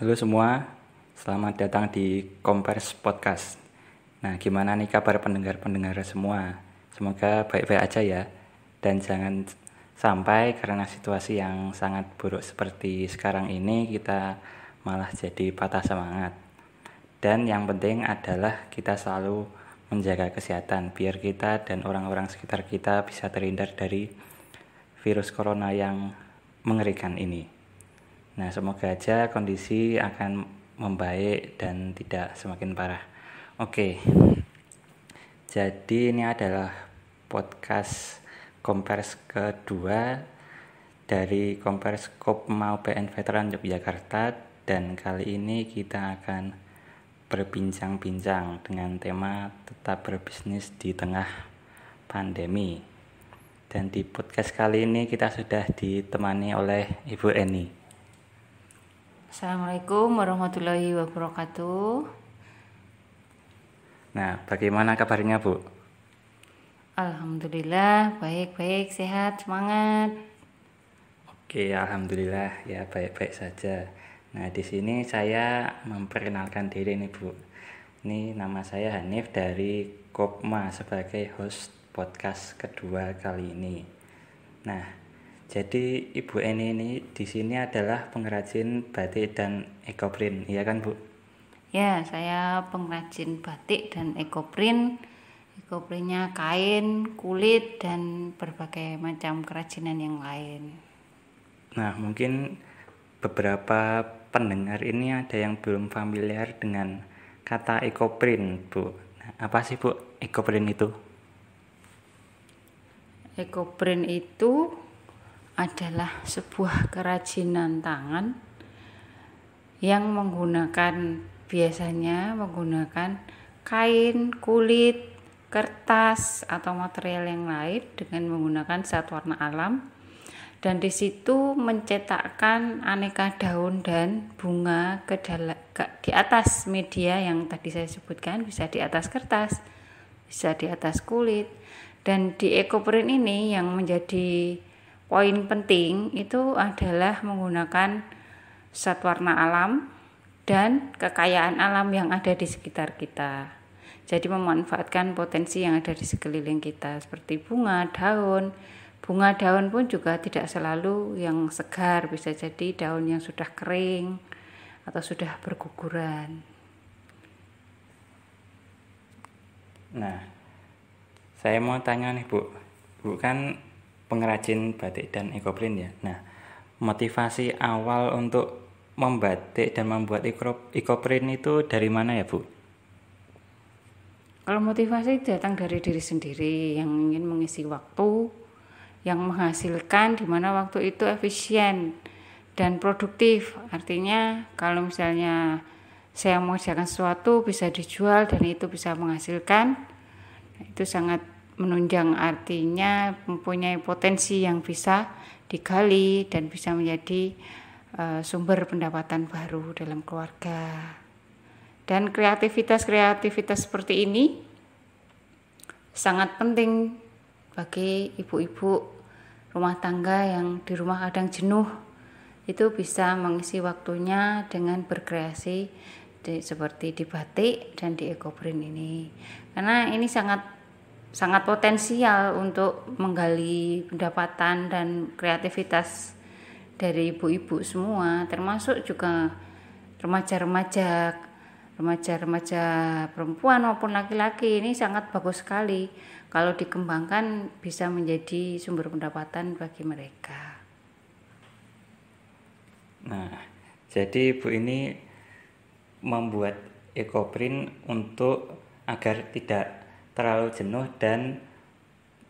Halo semua, selamat datang di Kompers Podcast. Nah, gimana nih kabar pendengar-pendengar semua? Semoga baik-baik aja ya. Dan jangan sampai karena situasi yang sangat buruk seperti sekarang ini kita malah jadi patah semangat. Dan yang penting adalah kita selalu menjaga kesehatan biar kita dan orang-orang sekitar kita bisa terhindar dari virus corona yang mengerikan ini. Nah, semoga aja kondisi akan membaik dan tidak semakin parah. Oke. Jadi ini adalah podcast kompers kedua dari kompers Kopmau PN Veteran Yogyakarta dan kali ini kita akan berbincang-bincang dengan tema tetap berbisnis di tengah pandemi. Dan di podcast kali ini kita sudah ditemani oleh Ibu Eni. Assalamualaikum warahmatullahi wabarakatuh. Nah, bagaimana kabarnya, Bu? Alhamdulillah, baik-baik, sehat, semangat. Oke, alhamdulillah ya baik-baik saja. Nah, di sini saya memperkenalkan diri nih, Bu. Ini nama saya Hanif dari Kopma sebagai host podcast kedua kali ini. Nah, jadi Ibu Eni ini di sini adalah pengrajin batik dan ekoprint, iya kan Bu? Ya, saya pengrajin batik dan ekoprint. Ekoprintnya kain, kulit, dan berbagai macam kerajinan yang lain. Nah, mungkin beberapa pendengar ini ada yang belum familiar dengan kata ekoprint, Bu. Nah, apa sih Bu ekoprint itu? Ekoprint itu adalah sebuah kerajinan tangan yang menggunakan biasanya menggunakan kain, kulit, kertas atau material yang lain dengan menggunakan zat warna alam. Dan di situ mencetakkan aneka daun dan bunga ke, dalam, ke di atas media yang tadi saya sebutkan bisa di atas kertas, bisa di atas kulit. Dan di ekoprint ini yang menjadi poin penting itu adalah menggunakan zat warna alam dan kekayaan alam yang ada di sekitar kita. Jadi memanfaatkan potensi yang ada di sekeliling kita seperti bunga, daun. Bunga daun pun juga tidak selalu yang segar, bisa jadi daun yang sudah kering atau sudah berguguran. Nah, saya mau tanya nih Bu, Bu kan pengrajin batik dan ekoprint ya. Nah, motivasi awal untuk membatik dan membuat ekoprint itu dari mana ya, Bu? Kalau motivasi datang dari diri sendiri yang ingin mengisi waktu, yang menghasilkan di mana waktu itu efisien dan produktif. Artinya kalau misalnya saya mengerjakan sesuatu bisa dijual dan itu bisa menghasilkan, itu sangat menunjang artinya mempunyai potensi yang bisa digali dan bisa menjadi uh, sumber pendapatan baru dalam keluarga. Dan kreativitas-kreativitas seperti ini sangat penting bagi ibu-ibu rumah tangga yang di rumah kadang jenuh itu bisa mengisi waktunya dengan berkreasi di, seperti di batik dan di ekoprint ini karena ini sangat sangat potensial untuk menggali pendapatan dan kreativitas dari ibu-ibu semua termasuk juga remaja-remaja remaja-remaja perempuan maupun laki-laki ini sangat bagus sekali kalau dikembangkan bisa menjadi sumber pendapatan bagi mereka. Nah, jadi ibu ini membuat ekoprint untuk agar tidak terlalu jenuh dan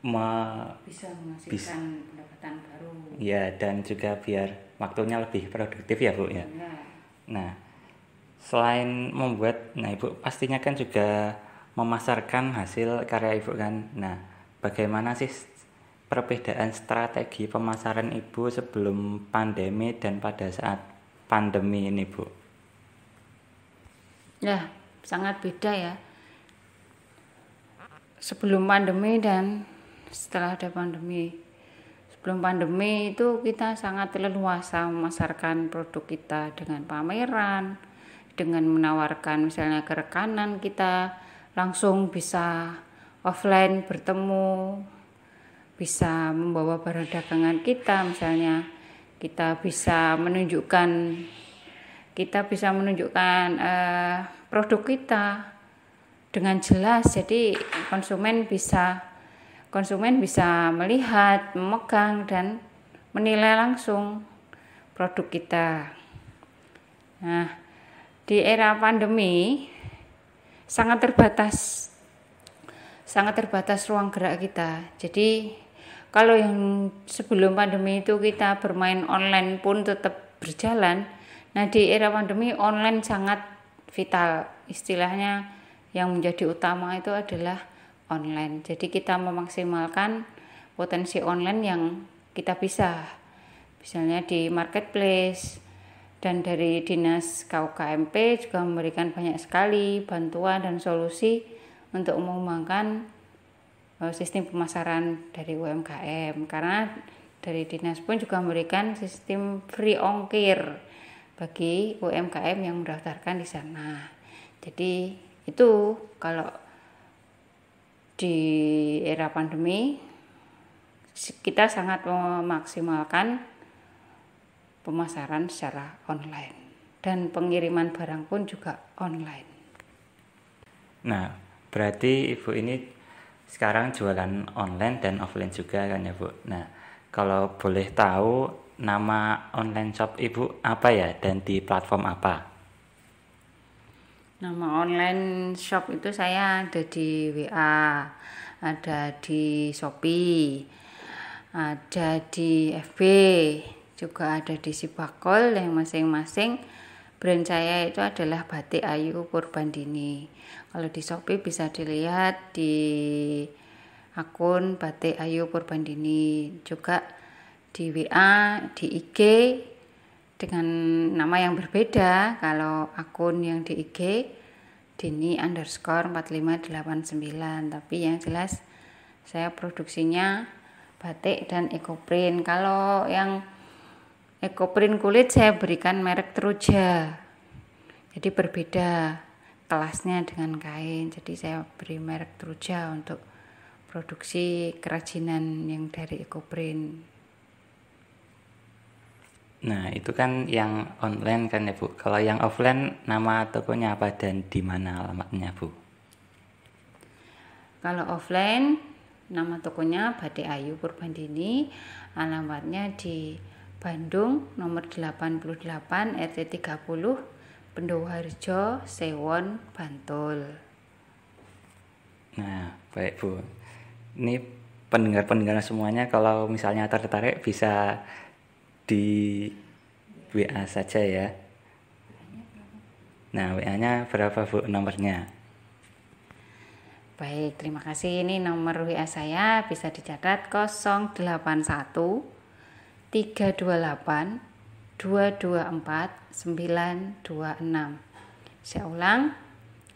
me bisa menghasilkan bisa, pendapatan baru. Ya, dan juga biar waktunya lebih produktif ya, Bu ya. ya. Nah, selain membuat, nah Ibu pastinya kan juga memasarkan hasil karya Ibu kan. Nah, bagaimana sih perbedaan strategi pemasaran Ibu sebelum pandemi dan pada saat pandemi ini, Bu? Ya, sangat beda ya sebelum pandemi dan setelah ada pandemi. sebelum pandemi itu kita sangat leluasa memasarkan produk kita dengan pameran dengan menawarkan misalnya ke rekanan kita langsung bisa offline bertemu bisa membawa barang dagangan kita misalnya kita bisa menunjukkan kita bisa menunjukkan uh, produk kita dengan jelas jadi konsumen bisa konsumen bisa melihat memegang dan menilai langsung produk kita. Nah di era pandemi sangat terbatas sangat terbatas ruang gerak kita. Jadi kalau yang sebelum pandemi itu kita bermain online pun tetap berjalan nah di era pandemi online sangat vital. Istilahnya yang menjadi utama itu adalah online. Jadi kita memaksimalkan potensi online yang kita bisa. Misalnya di marketplace dan dari dinas KUKMP juga memberikan banyak sekali bantuan dan solusi untuk mengembangkan Eh, sistem pemasaran dari UMKM karena dari dinas pun juga memberikan sistem free ongkir bagi UMKM yang mendaftarkan di sana. Jadi itu kalau di era pandemi kita sangat memaksimalkan pemasaran secara online dan pengiriman barang pun juga online. Nah, berarti Ibu ini sekarang jualan online dan offline juga kan ya Bu. Nah, kalau boleh tahu nama online shop Ibu apa ya dan di platform apa? Nama online shop itu saya ada di WA, ada di Shopee, ada di FB, juga ada di Sibakol yang masing-masing brand saya itu adalah Batik Ayu Purbandini. Kalau di Shopee bisa dilihat di akun Batik Ayu Purbandini. Juga di WA, di IG dengan nama yang berbeda. Kalau akun yang di IG Dini underscore 4589. Tapi yang jelas saya produksinya batik dan ekoprint. Kalau yang ekoprint kulit saya berikan merek Truja. Jadi berbeda kelasnya dengan kain jadi saya beri merek Truja untuk produksi kerajinan yang dari ekoprint Nah, itu kan yang online kan ya, Bu. Kalau yang offline nama tokonya apa dan di mana alamatnya, Bu? Kalau offline nama tokonya Batik Ayu Purbandini, alamatnya di Bandung nomor 88 RT 30 Pendowarjo, Sewon, Bantul. Nah, baik Bu. Ini pendengar-pendengar semuanya kalau misalnya tertarik bisa di WA saja ya. Nah, WA-nya berapa Bu nomornya? Baik, terima kasih. Ini nomor WA saya bisa dicatat 081 328 224 926 saya ulang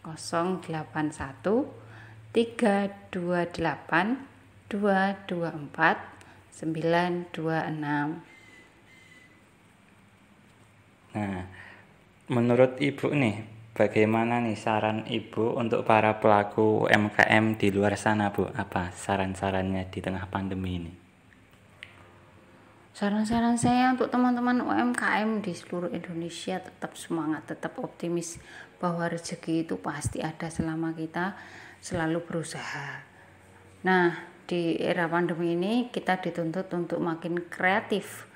081 328 224 926 Nah, menurut Ibu nih, bagaimana nih saran Ibu untuk para pelaku UMKM di luar sana, Bu? Apa saran-sarannya di tengah pandemi ini? Saran-saran saya untuk teman-teman UMKM di seluruh Indonesia tetap semangat, tetap optimis bahwa rezeki itu pasti ada selama kita selalu berusaha. Nah, di era pandemi ini kita dituntut untuk makin kreatif,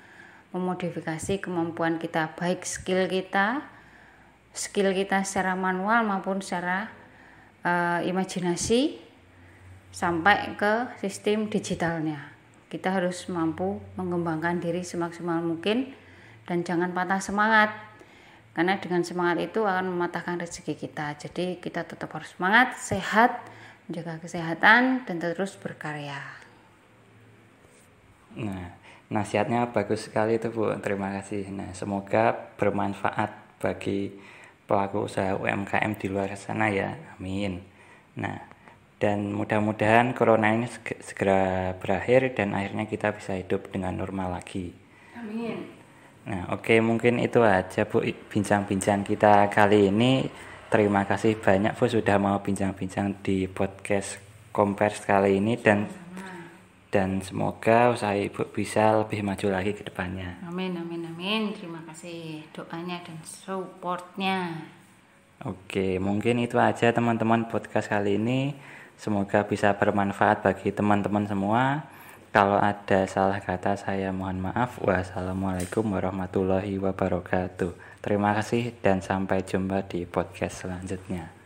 memodifikasi kemampuan kita, baik skill kita, skill kita secara manual maupun secara uh, imajinasi sampai ke sistem digitalnya. Kita harus mampu mengembangkan diri semaksimal mungkin dan jangan patah semangat karena dengan semangat itu akan mematahkan rezeki kita. Jadi kita tetap harus semangat sehat menjaga kesehatan dan terus berkarya. Nah nasihatnya bagus sekali itu Bu terima kasih nah semoga bermanfaat bagi pelaku usaha UMKM di luar sana ya amin nah dan mudah-mudahan corona ini segera berakhir dan akhirnya kita bisa hidup dengan normal lagi. Amin. Nah, oke okay, mungkin itu aja Bu bincang-bincang kita kali ini. Terima kasih banyak Bu sudah mau bincang-bincang di podcast Kompers kali ini dan dan semoga usaha Ibu bisa lebih maju lagi ke depannya. Amin amin amin. Terima kasih doanya dan supportnya. Oke, mungkin itu aja teman-teman podcast kali ini. Semoga bisa bermanfaat bagi teman-teman semua. Kalau ada salah kata saya mohon maaf. Wassalamualaikum warahmatullahi wabarakatuh. Terima kasih dan sampai jumpa di podcast selanjutnya.